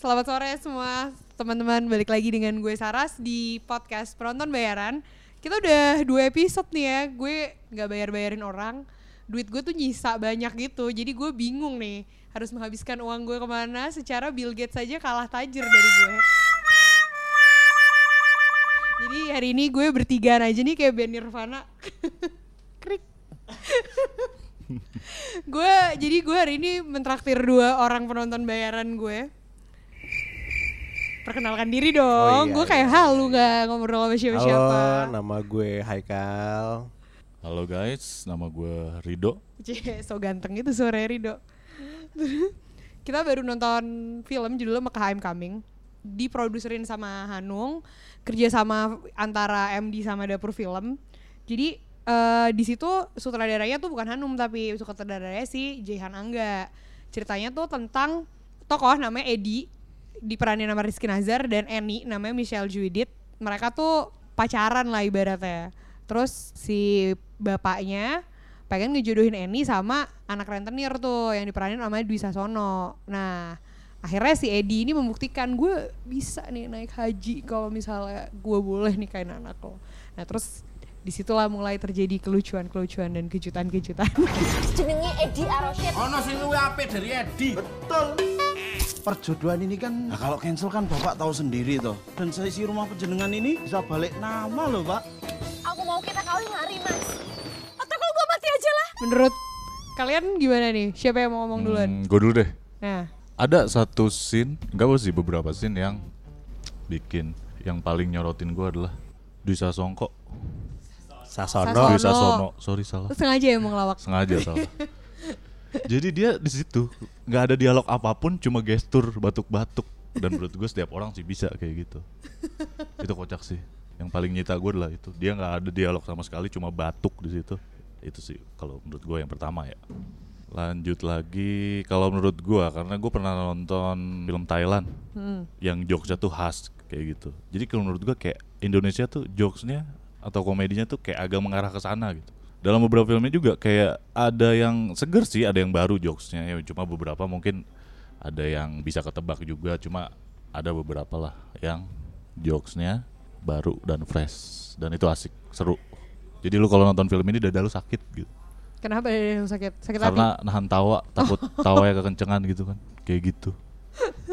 Selamat sore semua teman-teman balik lagi dengan gue Saras di podcast penonton bayaran. Kita udah dua episode nih ya, gue nggak bayar-bayarin orang. Duit gue tuh nyisa banyak gitu, jadi gue bingung nih harus menghabiskan uang gue ke mana. Secara Bill Gates saja kalah tajir dari gue. Jadi hari ini gue bertigaan aja nih kayak band Nirvana. Krik. gue jadi gue hari ini mentraktir dua orang penonton bayaran gue perkenalkan diri dong. iya, gue kayak iya, halu nggak ngobrol sama siapa-siapa. Halo, nama gue Haikal. Halo guys, nama gue Rido. Cie, so ganteng itu sore Rido. Kita baru nonton film judulnya Mekah I'm Coming. Diproduserin sama Hanung kerja sama antara MD sama dapur film. Jadi eh, di situ sutradaranya tuh bukan Hanum tapi sutradaranya si Jehan Angga. Ceritanya tuh tentang tokoh namanya Edi diperanin sama Rizky Nazar dan Eni namanya Michelle Judith. Mereka tuh pacaran lah ibaratnya. Terus si bapaknya pengen ngejodohin Eni sama anak rentenir tuh yang diperanin sama Dwi Sasono. Nah akhirnya si Edi ini membuktikan gue bisa nih naik haji kalau misalnya gue boleh nikahin anak lo. Nah terus di situlah mulai terjadi kelucuan-kelucuan dan kejutan-kejutan. Jenenge Edi Arosyid Ono sing luwih apik dari Edi. Perjodohan ini kan nah, kalau cancel kan bapak tahu sendiri toh dan saya isi rumah penjenengan ini bisa balik nama loh pak aku mau kita kawin hari mas atau kalau gue mati aja lah menurut kalian gimana nih siapa yang mau ngomong duluan gue dulu deh. nah Ada satu scene, enggak apa sih beberapa scene yang bikin yang paling nyorotin gue adalah Dwi Sasongko. Sasono. Sasono. Dwi Sasono, sorry salah. sengaja ya mau ngelawak Sengaja salah. Jadi dia di situ nggak ada dialog apa pun, cuma gestur batuk-batuk. Dan menurut gue setiap orang sih bisa kayak gitu. itu kocak sih. Yang paling nyita gue adalah itu. Dia nggak ada dialog sama sekali, cuma batuk di situ. Itu sih kalau menurut gue yang pertama ya. Lanjut lagi kalau menurut gue karena gue pernah nonton film Thailand Hmm. yang jokesnya tuh khas kayak gitu. Jadi kalau menurut gue kayak Indonesia tuh jokesnya atau komedinya tuh kayak agak mengarah ke sana gitu. Dalam beberapa filmnya juga kayak ada yang seger sih, ada yang baru jokesnya ya cuma beberapa mungkin ada yang bisa ketebak juga, cuma ada beberapa lah yang jokesnya baru dan fresh dan itu asik, seru. Jadi lu kalau nonton film ini dada lu sakit gitu. kenapa dada lu sakit sakit hati Karena nahan tawa, takut tawanya kekencengan gitu kan. Kayak gitu.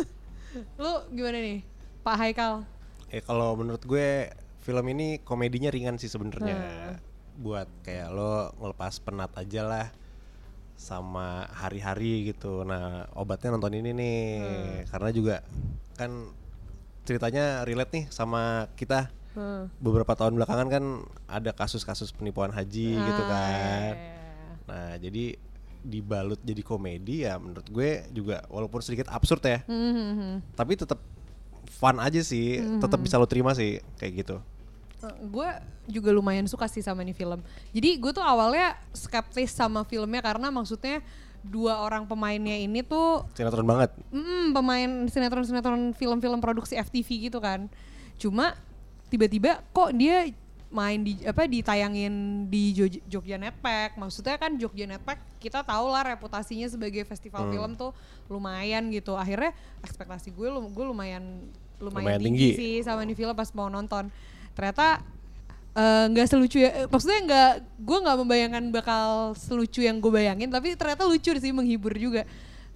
lu gimana nih Pak Haikal Eh kalau menurut gue film ini komedinya ringan sih sebenarnya. Hmm. Buat kayak lo ngelepas penat aja lah sama hari-hari gitu. Nah, obatnya nonton ini nih. Karena juga kan ceritanya relate nih sama kita. Hmm. Beberapa tahun belakangan kan ada kasus-kasus penipuan haji gitu Ah, kan. iya. Nah, jadi dibalut jadi komedi ya menurut gue juga walaupun sedikit absurd ya, Hmm, hmm, hmm. tapi tetap fun aja sih, tetap bisa lo terima sih kayak gitu. Gue juga lumayan suka sih sama nih film. Jadi gue tuh awalnya skeptis sama filmnya karena maksudnya dua orang pemainnya ini tuh Sinetron banget. mm, pemain sinetron-sinetron film-film produksi FTV gitu kan. Cuma tiba-tiba kok dia main di apa ditayangin di Jo- Jogja Netpack. Maksudnya kan Jogja Netpack kita tahu lah reputasinya sebagai festival film tuh lumayan gitu. Akhirnya ekspektasi gue gue lumayan lumayan, Lumayan tinggi, tinggi. sih sama nih film pas mau nonton. Ternyata eh, nggak selucu ya, eh, maksudnya nggak, gue nggak membayangkan bakal selucu yang gue bayangin, tapi ternyata lucu sih, menghibur juga.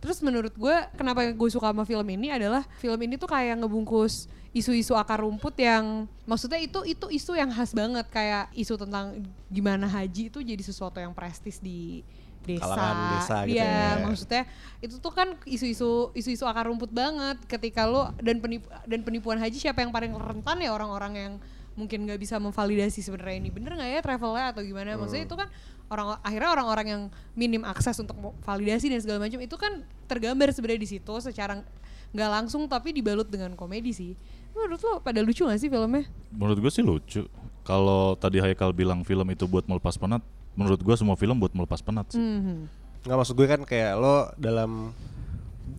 Terus menurut gue, kenapa gue suka sama film ini adalah film ini tuh kayak ngebungkus isu-isu akar rumput yang, maksudnya itu itu isu yang khas banget, kayak isu tentang gimana haji itu jadi sesuatu yang prestis di desa, Kalangan desa gitu Iya, ya. maksudnya itu tuh kan isu-isu isu-isu akar rumput banget ketika lo dan penipu, dan penipuan haji siapa yang paling rentan ya orang-orang yang mungkin nggak bisa memvalidasi sebenarnya ini bener nggak ya travelnya atau gimana maksudnya itu kan orang akhirnya orang-orang yang minim akses untuk validasi dan segala macam itu kan tergambar sebenarnya di situ secara nggak langsung tapi dibalut dengan komedi sih menurut lo pada lucu gak sih filmnya Menurut gue sih lucu. Kalau tadi Haikal bilang film itu buat melepas penat, menurut gue semua film buat melepas penat sih. Mhm. Nggak maksud gue kan kayak lo dalam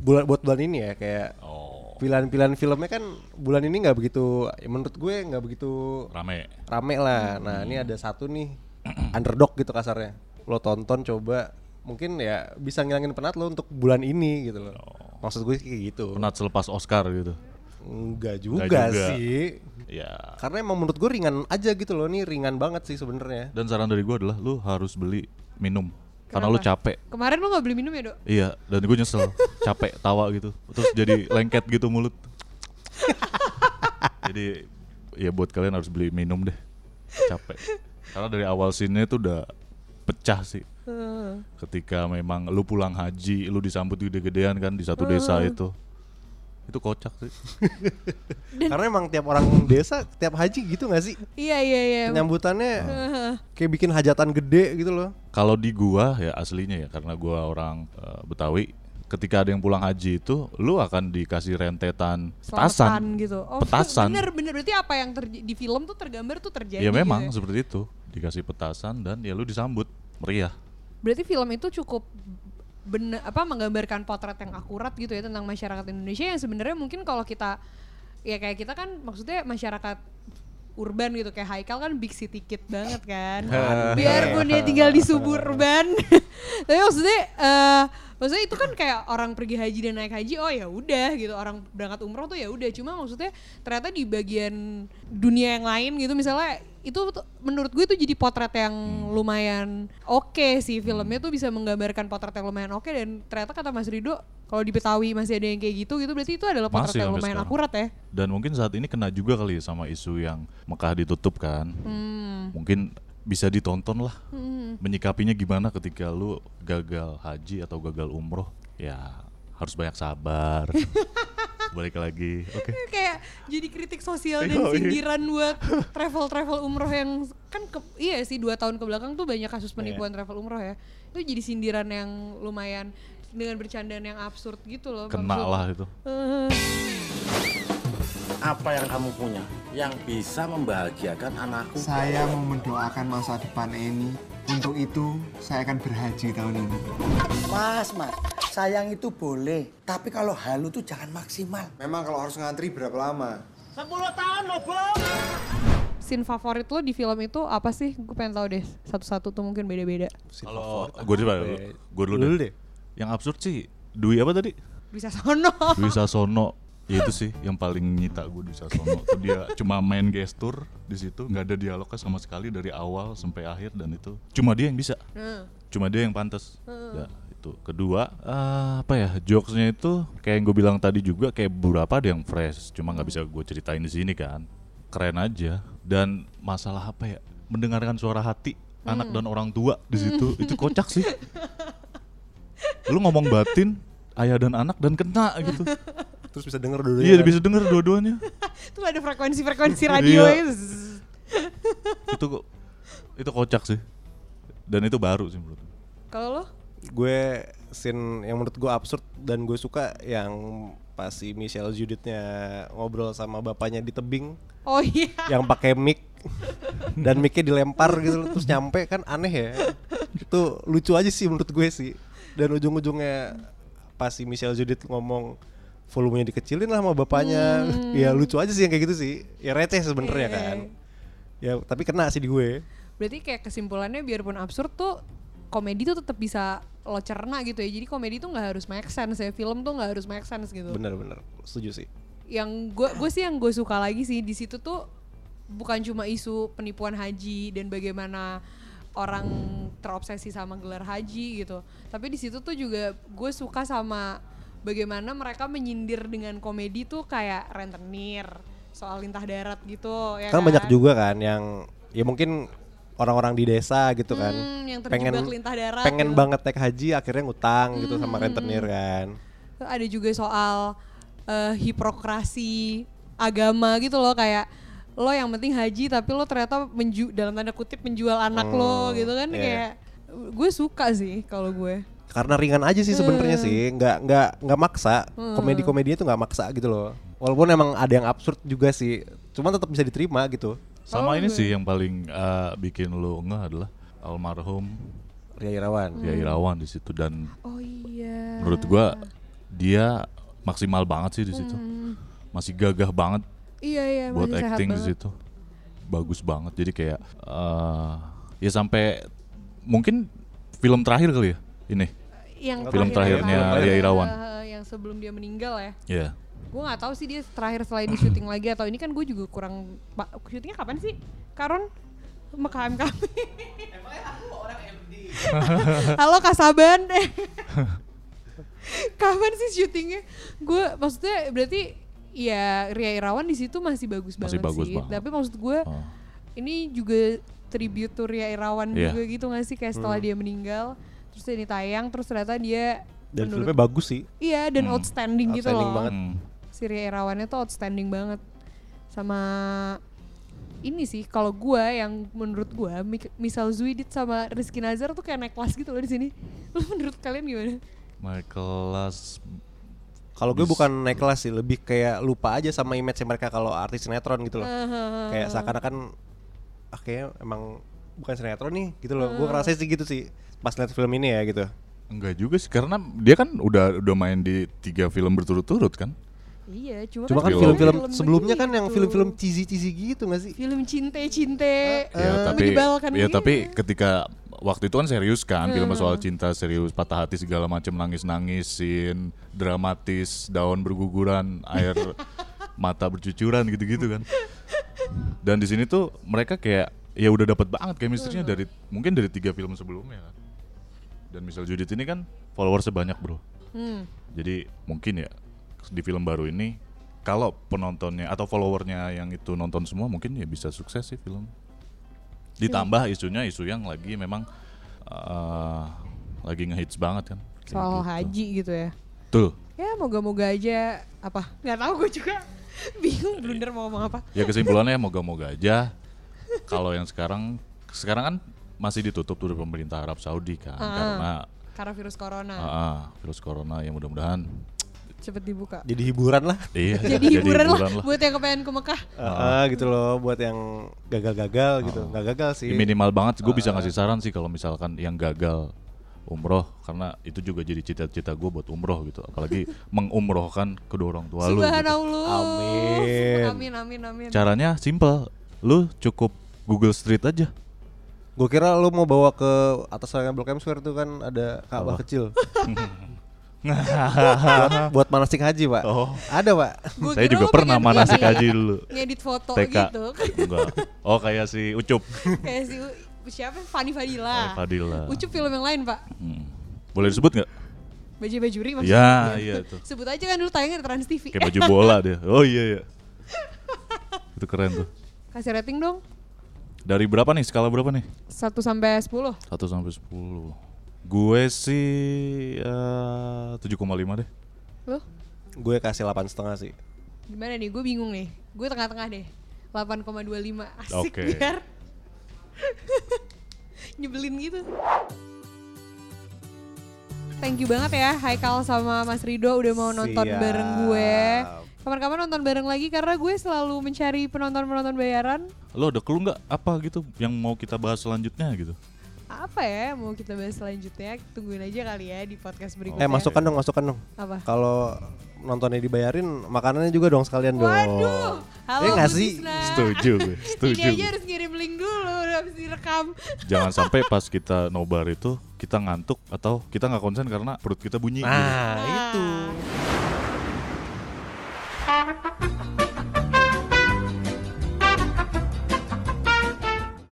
bulan buat bulan ini ya kayak Oh, pilihan-pilihan filmnya kan bulan ini nggak begitu ya menurut gue nggak begitu rame. rame lah. Nah, ini ada satu nih underdog gitu kasarnya. Lo tonton coba mungkin ya bisa ngilangin penat lo untuk bulan ini gitu loh. Maksud gue kayak gitu. Penat selepas Oscar gitu. Enggak juga, juga. sih. Ya. Karena emang menurut gue ringan aja gitu loh, nih ringan banget sih sebenarnya. Dan saran dari gue adalah lu harus beli minum karena lu capek. Kemarin lu gak beli minum ya dok? Iya, dan gue nyesel, capek tawa gitu, terus jadi lengket gitu mulut. jadi ya buat kalian harus beli minum deh, capek. Karena dari awal scene tuh udah pecah sih. Ketika memang lu pulang haji, lu disambut gede-gedean kan di satu desa itu, itu kocak sih. Karena emang tiap orang desa tiap haji gitu gak sih? Iya iya iya. Penyambutannya kayak bikin hajatan gede gitu loh. Kalau di gua ya aslinya ya karena gua orang eh, Betawi, ketika ada yang pulang haji itu, lu akan dikasih rentetan petasan. gitu. Oh, Petasan. Bener bener berarti apa yang di film tuh tergambar tuh terjadi. Ya memang gitu seperti itu, dikasih petasan dan ya lu disambut meriah. Berarti film itu cukup bener apa menggambarkan potret yang akurat gitu ya tentang masyarakat Indonesia yang sebenarnya mungkin kalau kita ya kayak kita kan maksudnya masyarakat urban gitu kayak Haikal kan big city kid banget kan. Biarpun dia tinggal di suburban. Tapi maksudnya eh maksudnya itu kan kayak orang pergi haji dan naik haji oh ya udah gitu orang berangkat umroh tuh ya udah cuma maksudnya ternyata di bagian dunia yang lain gitu misalnya itu menurut gue itu jadi potret yang lumayan oke sih filmnya tuh bisa menggambarkan potret yang lumayan oke dan ternyata kata Mas Rido kalau di Betawi masih ada yang kayak gitu gitu berarti itu adalah potret Masih yang lumayan sekarang. akurat ya Dan mungkin saat ini kena juga kali ya sama isu yang Mekah ditutup kan. Hmm. Mungkin bisa ditonton lah. Menyikapinya gimana ketika lu gagal haji atau gagal umroh? Ya harus banyak sabar. Balik lagi. Oke. kayak jadi kritik sosial dan sindiran buat travel travel umroh yang kan ke- iya sih dua tahun ke belakang tuh banyak kasus penipuan travel umroh ya itu jadi sindiran yang lumayan dengan bercandaan yang absurd gitu loh Kena lah itu. Eh, Apa yang kamu punya yang bisa membahagiakan anakku? Saya mau mendoakan masa depan Eni. Untuk itu, saya akan berhaji tahun ini. Mas, mas, sayang itu boleh. Tapi kalau halu tuh jangan maksimal. Memang kalau harus ngantri berapa lama? 10 tahun loh, Bang. scene favorit lo di film itu apa sih gue pengen tahu deh satu-satu tuh mungkin beda-beda Kalau gue dulu, gue dulu, Dulu deh. deh. Yang absurd sih Dwi apa tadi? bisa sono Dwi Sasono ya itu sih yang paling nyita gue Dwi Sasono tuh dia cuma main gestur di situ nggak ada dialognya sama sekali dari awal sampai akhir dan itu cuma dia yang bisa. Nah, cuma dia yang pantas. Ya itu. Kedua eh, apa ya jokesnya itu kayak yang gue bilang tadi juga kayak beberapa ada yang fresh cuma nggak bisa gue ceritain di sini kan. Keren aja. Dan masalah apa ya mendengarkan suara hati anak dan orang tua di situ itu kocak sih. Lu ngomong batin ayah dan anak dan kena gitu Terus bisa denger dulu iya bisa denger dua-duanya. Tuh ada frekuensi-frekuensi radio Iya. itu itu kok itu kocak sih. Dan itu baru sih menurut gue. kalau lo? Gue scene yang menurut gue absurd dan gue suka yang pas si Michelle Judithnya ngobrol sama bapaknya di tebing. Oh iya. Yang pakai mic. Dan micnya dilempar gitu terus nyampe kan aneh ya. Itu lucu aja sih menurut gue sih. Dan ujung-ujungnya pas si Michelle Judith ngomong volumenya dikecilin lah sama bapaknya. Ya lucu aja sih yang kayak gitu sih. Ya receh sebenarnya Iya. kan. Ya tapi kena sih di gue. Berarti kayak kesimpulannya biarpun absurd tuh komedi tuh tetap bisa lo cerna gitu ya. Jadi komedi tuh nggak harus make sense ya. Film tuh nggak harus make sense gitu. Bener-bener setuju sih. Yang gue gue sih yang gue suka lagi sih di situ tuh bukan cuma isu penipuan haji dan bagaimana orang terobsesi sama gelar haji gitu. Tapi di situ tuh juga gue suka sama bagaimana mereka menyindir dengan komedi tuh kayak rentenir soal lintah darat gitu ya kan kan? banyak juga kan yang ya mungkin orang-orang di desa gitu kan. Hmm, yang terjebak lintah darat pengen gitu. banget naik haji akhirnya ngutang gitu sama rentenir kan. Ada juga soal eh, hiprokrasi agama gitu loh kayak lo yang penting haji tapi lo ternyata menju dalam tanda kutip menjual anak lo Hmm, gitu kan iya. kayak gue suka sih kalau gue karena ringan aja sih sebenarnya Hmm. sih. Nggak nggak nggak maksa. Komedi komedinya tuh nggak maksa gitu loh. Walaupun emang ada yang absurd juga sih. Cuman tetap bisa diterima gitu. Sama Oh, ini gue. sih yang paling eh, bikin lu ngeh adalah almarhum Ria Irawan. Hmm. ya Irawan di situ. Dan oh iya. menurut gua dia maksimal banget sih di situ. Masih gagah banget iya iya buat acting di situ. Bagus banget. Jadi kayak eh, ya sampai mungkin film terakhir kali ya ini yang Film terakhir terakhirnya Ria Irawan. eh, yang sebelum dia meninggal ya. Iya. Gue nggak tahu sih dia terakhir setelah di syuting lagi atau ini kan gue juga kurang pak syutingnya kapan sih? Karon sama KM kami. Halo Kasaban. kapan sih syutingnya? Gue maksudnya berarti ya Ria Irawan di situ masih bagus Masih banget bagus sih. banget. Tapi maksud gue Oh. ini juga tribute to Ria Irawan Iya. juga gitu gak sih kayak setelah dia meninggal terus ini tayang terus ternyata dia Dan menurut- filmnya bagus sih. iya dan Hmm. outstanding, gitu Outstanding loh banget. Hmm. si Ria Irawannya tuh outstanding banget sama ini sih kalau gua yang menurut gua Mik- misal Zuidit sama Rizky Nazar tuh kayak naik kelas gitu loh di sini lu menurut kalian gimana Michael Las Kalau gue bukan naik kelas sih, lebih kayak lupa aja sama image mereka kalau artis sinetron gitu loh. kayak seakan-akan ah kayaknya emang bukan sinetron nih gitu loh. Gue ngerasain sih gitu sih pas liat film ini ya gitu. Enggak juga sih karena dia kan udah udah main di tiga film berturut-turut kan. iya cuma, Cuma kan film- film-film film sebelumnya kan yang begitu. film-film cheesy-cheesy gitu gak sih? film cinte-cinte ya tapi menyebalkan ya gitu. tapi ketika waktu itu kan serius kan film Hmm. soal cinta serius patah hati segala macam nangis nangisin dramatis daun berguguran air mata bercucuran gitu-gitu kan dan di sini tuh mereka kayak ya udah dapat banget chemistry-nya dari mungkin dari tiga film sebelumnya kan dan misal Judith ini kan followersnya banyak bro Hmm. jadi mungkin ya di film baru ini kalau penontonnya atau followernya yang itu nonton semua mungkin ya bisa sukses sih film. Ditambah isunya isu yang lagi memang eh, lagi ngehits banget kan. Kayak soal gitu. haji gitu ya Tuh. ya moga-moga aja apa nggak tahu gue juga bingung blunder mau ngomong apa Ya kesimpulannya moga-moga aja kalau yang sekarang sekarang kan masih ditutup tuh dari pemerintah Arab Saudi kan Ah. karena karena virus corona ah, ah, virus corona yang mudah-mudahan cepet dibuka Jadi hiburan lah. iya jadi hiburan, lah, buat yang kepengen ke Mekah Ah, gitu loh buat yang gagal-gagal gitu. Nggak gagal sih. Ya, minimal banget gue bisa ngasih saran sih kalau misalkan yang gagal umroh karena itu juga jadi cita-cita gue buat umroh gitu apalagi mengumrohkan kedua orang tua lu gitu. Subhanallah Amin. amin amin amin caranya simple lu cukup Google Street aja. Gue kira lu mau bawa ke atas rangka Blok M Square tuh kan ada Ka'bah kecil. buat, buat manasik haji, Pak. Oh. Ada, Pak. Gua saya juga pernah manasik haji dulu. Ngedit foto TK gitu. Enggak. Oh kayak si Ucup. Kayak si U- siapa? Fani Fadila. Fadila. Ucup film yang lain pak. Hmm. boleh disebut nggak? Baju bajuri maksudnya? Ya iya. tuh sebut aja kan dulu tayangnya di Trans TV kayak baju bola dia. Oh iya iya. Itu keren tuh. Kasih rating dong dari berapa nih? Skala berapa nih? 1 sampai 10 1 sampai 10. Gue sih eh, 7,5 deh. Lo Gue kasih 8 setengah sih. gimana nih? Gue bingung nih. Gue tengah-tengah deh. 8,25 asik Oke. biar. Nyebelin gitu. Thank you banget ya Haikal sama Mas Rido udah mau nonton Siap. bareng gue Kapan-kapan nonton bareng lagi karena gue selalu mencari penonton-penonton bayaran Lo ada clue nggak apa gitu yang mau kita bahas selanjutnya gitu? Apa ya mau kita bahas selanjutnya Tungguin aja kali ya di podcast berikutnya Eh, masukkan dong, masukkan dong. Apa? Kalau nontonnya dibayarin, makanannya juga dong sekalian dong. Waduh Halo Eh, nggak Bu sih? Setuju gue, setuju. Ini aja harus ngirim link dulu Habis direkam Jangan sampai pas kita nobar itu kita ngantuk atau kita nggak konsen karena perut kita bunyi. gitu. Nah, itu.